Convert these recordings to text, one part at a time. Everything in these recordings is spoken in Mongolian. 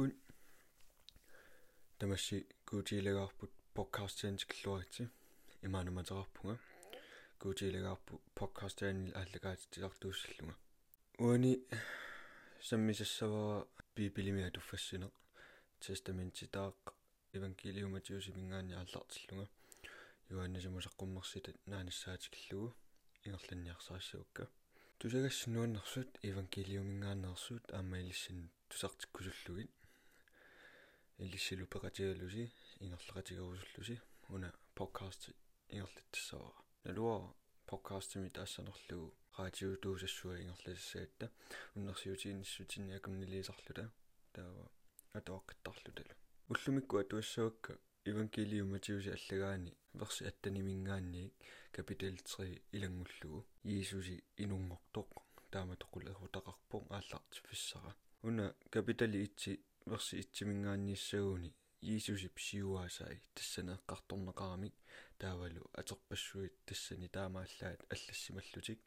миссаккун тамасси куутиилагаарпут подкастианс киллуарити имаануматерарпунга куутиилагаарпу подкастиани ааллагаатитилартууссаллунга уани саммисассавара бибилимиа туффассинеқ тестаментитаақ евангелиуматиуси мингаани ааллартиллунга юаннасамусаққуммерситат наанассаатикиллугу ингерланниарсаассавакка тусагассинуаннэрсут евангелиумингааннерсут аамаилиссин тусартиккусуллугит илиссилу пеқатигалуси ингерлеқатигарусуллуси уна подкаст ингерлатсавара налуа подкастими таассанерлугу радио туусассуа ингерласаатта уннерсиутиинниссутинни акумнилиисарлута таава атоаққиттарлуталу уллумикку атуассавакка евангелиуматиуси аллагаани. Верси аттанимингаанниик капитал 3 илангуллугу иисуси инунгортоқ таама тоқулерутақарпоқ ааллартиффиссара уна капитали итси верси итсимингаанниссагууни иисуси псиуаасаи тассанеэққарторнеқарамик таавалу атерпассуит тассани таамааллаат. Аллассималлутик.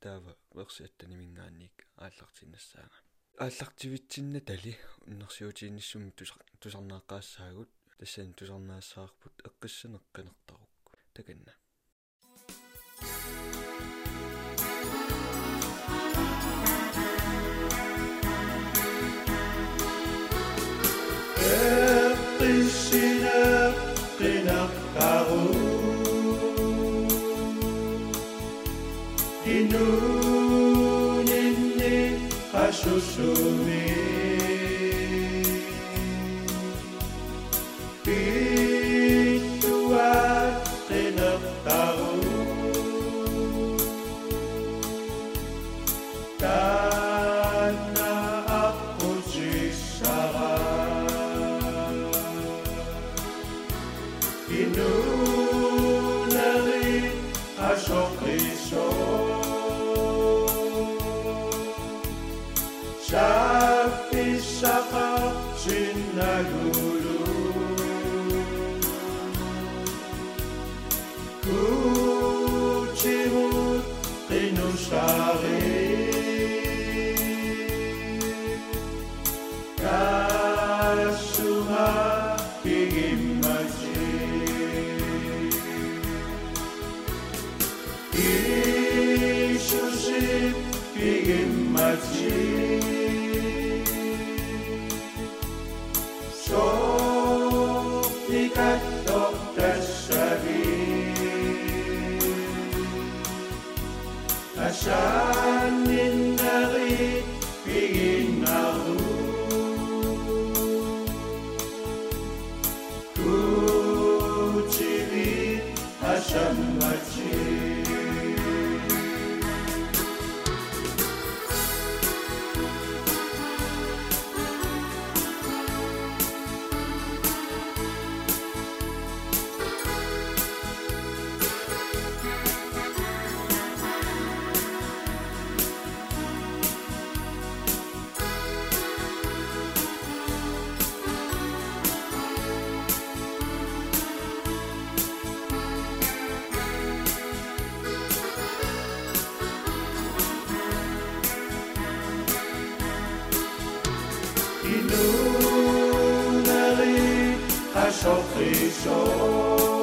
Таава верси аттанимингаанник ааллартиннассаага ааллартивитсинна тали. Уннерсиутиинниссуми тусарнааққаассаагут тассани тусарнаассаарпут эққиссанеққинертарукку таканна Krishna Prinaparu Inu Nini Shinagui. chama-te. נדלי איך האָף איך שאָר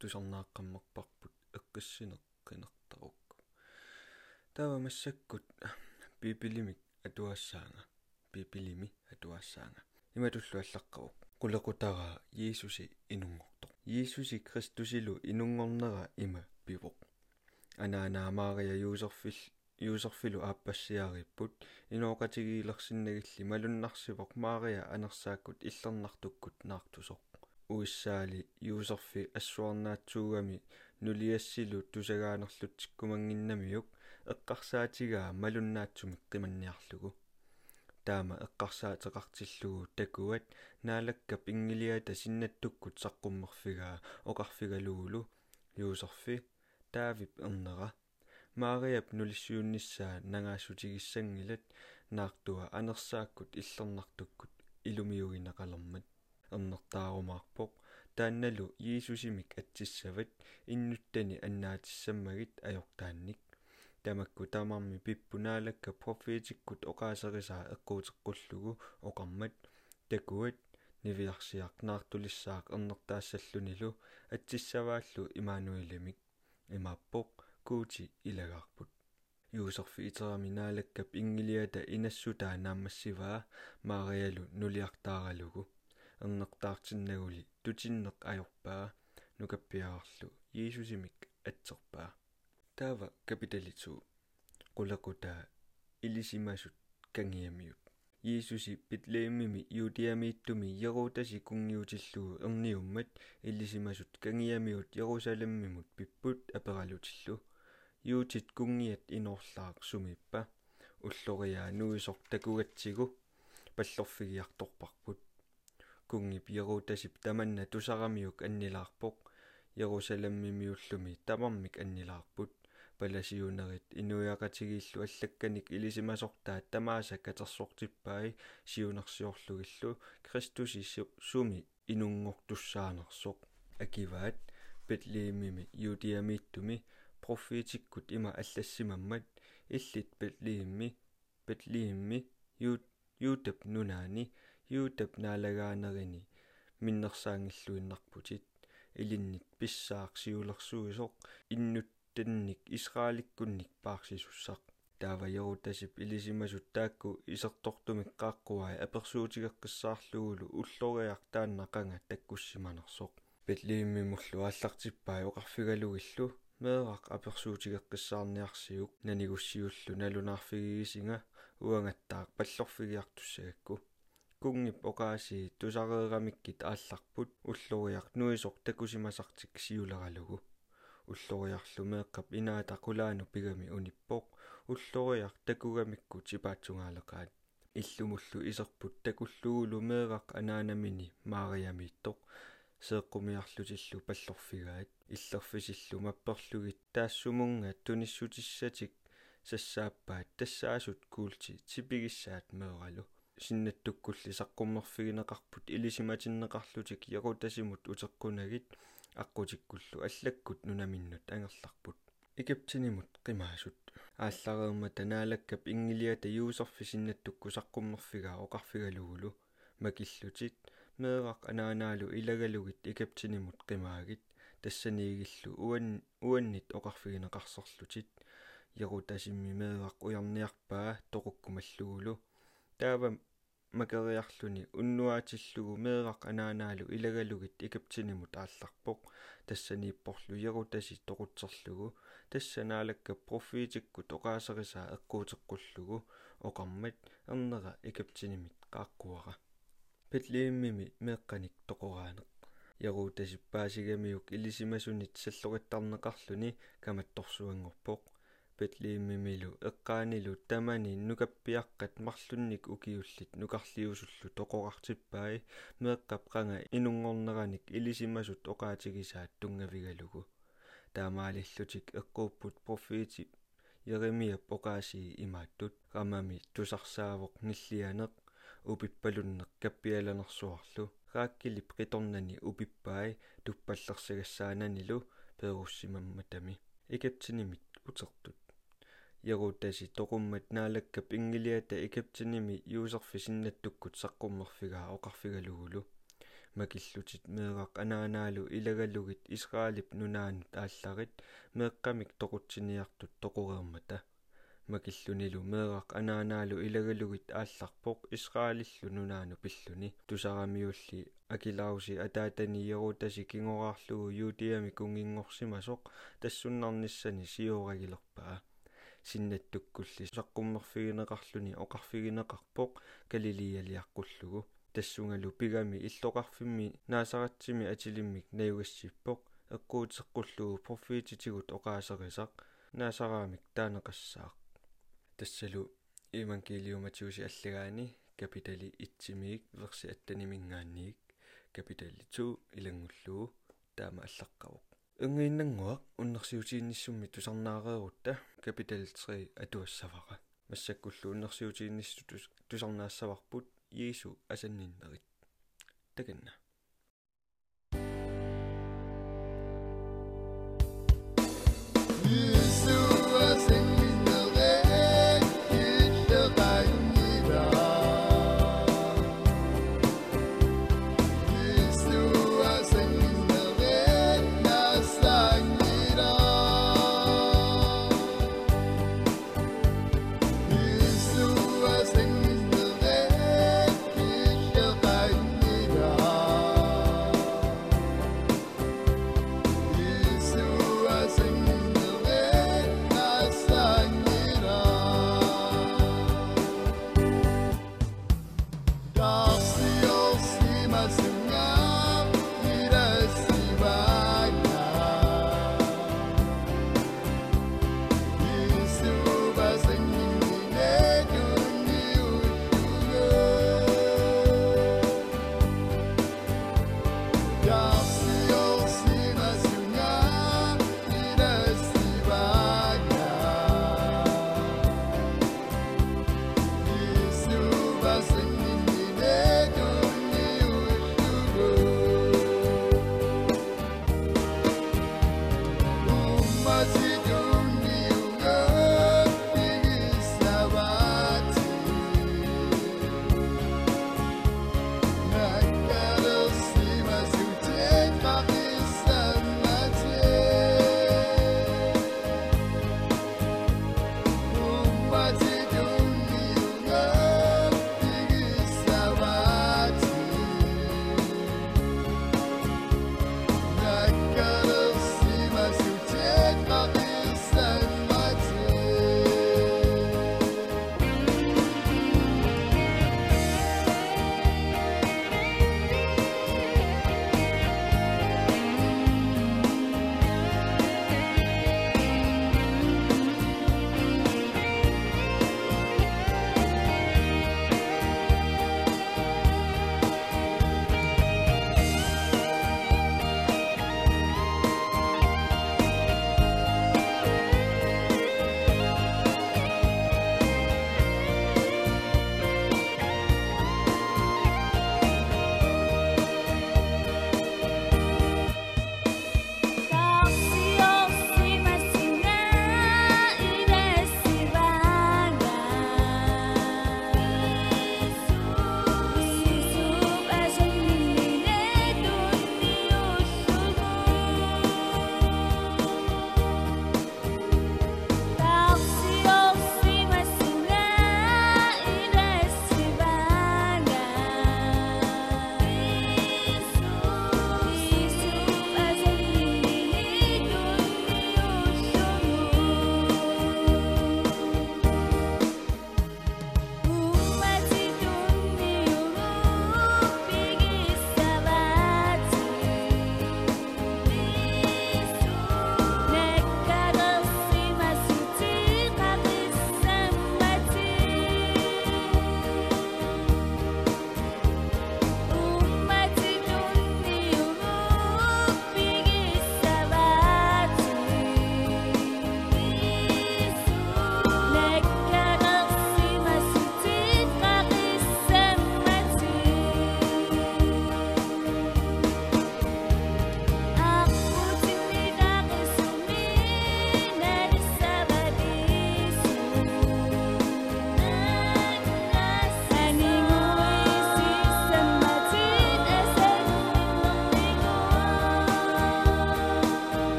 тусарнааққаммерпарпут эққиссинеққинертарукку таава массаккут пипилимик атуассаанга пипилими атуассаанга иматуллу аллаққаву qulaqutara Jeesusi inungortoq Jeesusi Kristusилу инунгорнера има пивоq анаанаа юусерфил юусерфилу ааппассиариппут инооqatigиилерсиннагилли малуннарсивоq Мария анерсааккут иллернартуккут наартусоq уиссаали юусерфи ассуарнаатсуугами нулиассилу тусагаанерлутиккумангиннамиук эққарсаатигаа малуннаатсумик қиманниарлугу таама эққарсаатеқартиллугу такуат наалаккап ингилиата синнаттуккут саққуммерфигаа оқарфигалуулу юусерфи таавип ернера Мариап нулиссуунниссаа нагаассутигиссангилат наартуа анерсааккут иллернартуккут илумиугинеқалермат ернертаарумаарпоқ таанналу Иисусимик атсиссават иннуттани аннаатиссаммагит ajortaannik тамакку таамарми пиппунаалакка профетиккут оқаасерисаа эққуутеққуллугу оқармат такуат нивиарсиақ наартулиссаақ ернертаассаллунилу атсиссавааллу имаануилимик имааппоқ куути илагаарпут. Юусерфи итерами наалаккап ингилиата инассутаа нааммассиваа маариалу нулиартааралугу ернертаартиннагули тутиннеқ ajorpaa нукаппиаарлу иисусимик атсерпаа таава капиталитсу qulaqutаа илисимасут кангиамиут. Иисуси питлеэммими юутиамииттуми ерутаси кунгиутиллугу ерниуммат илисимасут кангиамиут ерусалеммимут пиппут апералутиллу юутит кунгиат иноорлаақ сумиппа. Уллориаа нуисор такугатсигу паллорфигиарторпарпут кунгип ерутасип таманна тусарамиук аннилаарпоқ ерусалеммимиуллуми тамармик аннилаарпут. Паласиунерит инуяқатигииллу аллакканик илисимасортаа тамааса катерсортиппаи сиунерсиорлугиллу кристуси суми инунгортуссаанерсоқ акиваат. Петлиимими юдиамииттуми профетиккут има аллассимаммат. Иллит петлиимми петлиимми ют ютап нунаани ютап наалагаанерини миннерсаангиллуиннарпутит илиннит писсаақ сиулерсуисоқ иннут танник исрааликкунник паарсисуссақ таава ярутасип илисимасут таакку исертортумик qaaqquai аперсуутигеққиссаарлугулу уллориар тааннақанга таккуссиманерсоқ петлииммимуллу ааллартиппаа оқарфигалугиллу меэрақ аперсуутигеққиссаарниарсиук нанигуссиуллу налунаарфигигисинга уангаттаақ паллорфигиартуссагакку кунгип оқааси тусареерамиккит аалларпут уллориар нуисоқ такусимасартик сиулералугу уллориарлу меэккап инаата кулаану пигами униппоқ уллориар такугамикку типаатсугаалеқаат иллумуллу исерпут такуллугулу меэрақ анаанамини маариамииттоқ сеэққумиарлутиллу паллорфигаат. Иллерфисиллу мапперлугит таассумунга туниссутиссатик сассааппаат тассаасут куулти типигиссаат меэралу синнаттуккулли саққуммерфигинеқарпут илисиматиннеқарлутик ярутасимут утеққунагит аққутиккуллу аллаккут нунаминнут ангерларпут икаптинимут қимаасут ааллареерма танаалаккап ингилиата юусерфи синнаттукку саққуммерфигаа оқарфигалугулу макиллутит меэрақ анаанаалу илагалугит икаптинимут қимаагит тассаниигиллу уан уаннит оқарфигинеқарсерлутит ярутасимми меэрақ уярниарпаа тоқуккумаллугулу таава макериарлүни уннуаатиллугу меэрак анаанаалу илагалугит икаптинимут аалларпоқ тассанииппорлу ярутаси тоқутсерлугу тассанаалакка профитиккут оқаасерисаа эққуутеққуллугу оқармат ернера икаптинимит qaаққуара петлииммими меэққаник тоқораанеқ ярутасиппаасигамиук илисимасунит саллориттарнеқарлүни каматторсуангорпоқ петлииммимилу эққаанилу тамани нукаппиаққат марлунник укиуллит нукарлиусуллу тоқорартиппаи меэққап қанга инунгорнераник илисимасут оқаатигисаат тунгавигалугу. Таамаалиллутик эққууппут профети Jeremia pokaasi imaаттut ramami tusarsaavoq nillianeq upipпалуннеq каппиаланерсуарлу рааккилип риторнани упиппаи туппаллерсагассаананилу пееруссимамматами икатсинимит утертут ярутаси тоқуммат наалаккап ингилиата икаптиними юусерфи синнаттуккут саққуммерфигаа оқарфигалугулу макиллутит меэрақ анаанаалу илагалугит исраалип нунаанут аалларит меэққамик тоқутсиниартут тоқуреермата макиллунилу меэрақ анаанаалу илагалугит аалларпоқ исраалиллу нунаану пиллуни. Тусарамиулли акилауси атаатани ярутаси кингораарлугу юутиами кунгингорсимасоқ тассуннарниссани сиорагилерпаа синнаттуккулли саққуммерфигинеқарлүни оқарфигинеқарпоқ калилиалиаққуллугу тассунгалу пигами иллоqarfimmi наасаратсими атилиммик наюгассиппоq аккуутеққуллугу профититигут оқаасерисақ наасараамик таанеқассаақ тассалу иманкилиуматиуси аллагаани капитали итсимиик верси аттанимингаанниик капитали 2 илангуллугу таама аллаққавоқ унгииннангуақ уннерсиутиинниссумми тусарнаареерутта капитал 3 атуассаваqa массаккуллу уннерсиутиинниссу тусарнаассаварпут иису асанниннерит таканна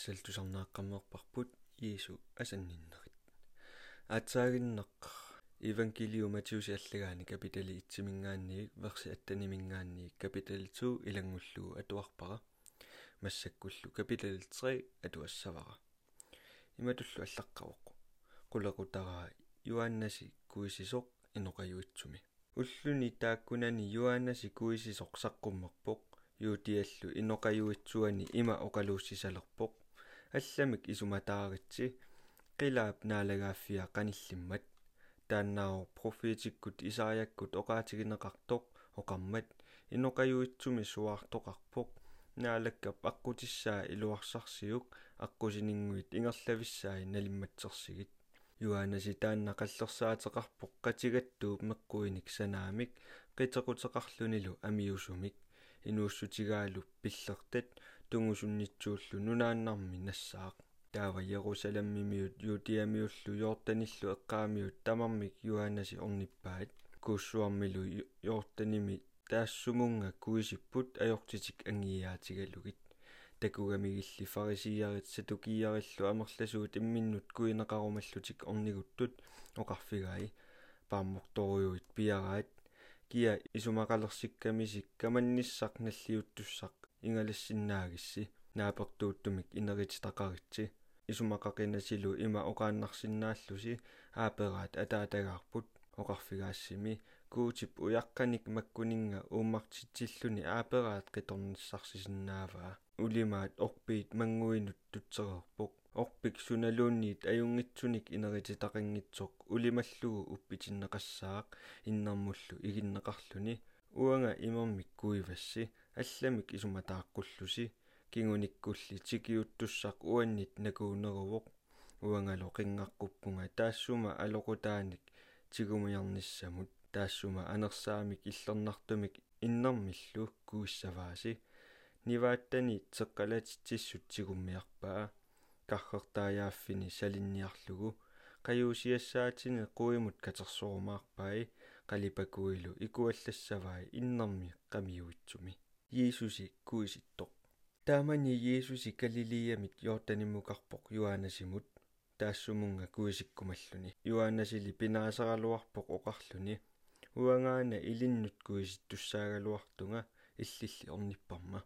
тассалтусарнааққаммерпарпут иису асанниннерит аатсаагиннеқ евангелиум матиуси аллагаани капитали итсимингаанниик верси аттанимингаанниик капитали 2 илангуллугу атуарпара массаккуллу капитали 3 атуассавара иматуллу аллаққавоқ qulaqutaraa юаннаси куисисоқ иноқаюитсуми уллуни тааккунани юаннаси куисисоқ саққуммерпоқ юутиаллу иноқаюитсуани има оқалууссисалерпоқ алламик исуматааритси қилаап наалагааффиа қаниллиммат тааннаао профетиккут исариаккут оқаатигинеқартоқ оқармат иноқаюитсуми суаартоқарпоқ. Наалаккап аққутиссаа илуарсарсиук аққусинингуит ингерлависсаи налимматсерсигит. Юанаси таанна қаллерсаатеқарпоқ қатигаттууп меққуиник санаамик қитеқутеқарлунилу амиусумик. Инууссутигаалу пиллертат тунгусуннитсууллу нунааннарми нассаақ таава Ерусалеммимиут юутиамиуллу Йорданиллу эққаамиут тамармик юанаси орниппаат кууссуармилу Йорданими таассумунга куисиппут аёртитик ангиаатигалугит такугамигилли фарисиярит сатукияриллу амерласуут имминнут куинеқарумаллутик орнигуттут оқарфигаи паамморторуйуит пиараат. Киа исумақалерсиккамисик каманниссақ наллиуттуссақ ингалассиннаагисси наапертууттумик инерититақаритси исумақақинасилу има оқааннарсинааллуси аапераат атаатагаарпут. Оқарфигаассими куутип уяққаник маккунинга ууммартитсиллуни аапераат қиторниссарсисиннааваа улимаат орпиит мангуинут тутсерерпук орпик суналуунниит аюнгитсуник инерититақангитсоқ улималлугу уппитиннеқассаақ иннэрмуллу игиннеқарлуни уанга имермик куивасси алламик исуматааққуллуси кингуниккулли тикиуттуссақ уаннит накуунеруоқ уангалу қингаққуппунга таассума алоқутааник тигумиарниссамут таассума анерсаамик иллернартумик иннэрмиллу кууссавааси нивааттани теққалатитсиссут тигуммиарпаа кархертааяаффини салинниарлугу. Қаюусиассаатине қуимут катерсорумаарпаи қалипакуилу икуаллассаваи иннэрми қамиуитсуми иисуси куиситтоқ. Таамани иисуси галилиямит йорданиммукарпоқ юанасимут таассумунга куисиккумаллуни. Юанасили пинаасаралуарпоқ оқарлуни уангаана илиннут куиситтуссаагалуартунга иллилли орниппарма.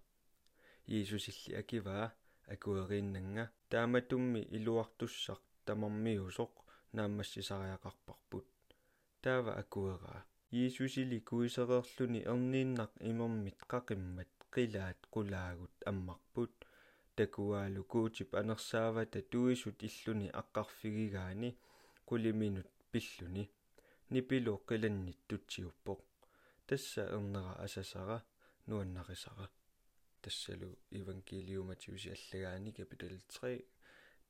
Иисусилли акиваа акуериннанга тааматумми илуартуссақ тамармиусоқ нааммассисариақарпарпут таава акуераа иисусили куисереерлүни ернииннақ имермит қақиммат қилаат қулаагут аммарпут такуаалу куутип анерсаавата туисут иллуни аққарфигигаани кулиминут пиллуни нипилу қиланнит тутсиуппоқ тасса ернера асасара нуаннарисара тассалу евангелиуматиуси аллагаани капитал 3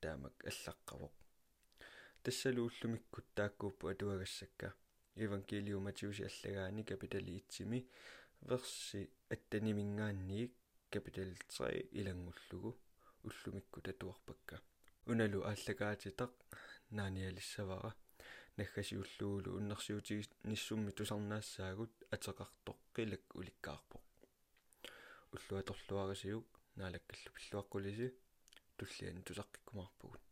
таамак аллаққавоқ тассалу уллумиккут тааккууппу атуагассакка евангелиуматиуси аллагаани капитали итсими верси аттанимингаанниик капитал 3 илангуллугу уллумикку татуарпакка уналу ааллагаатитақ нааниалиссавара наггаси уллуулу уннэрсиути ниссумми тусарнаассаагут атеқартоқ қилак уликкаарпоқ уллуаторлуарисиук наалаккаллу пиллуаққулиси туллиани тусаққиккумаарпугут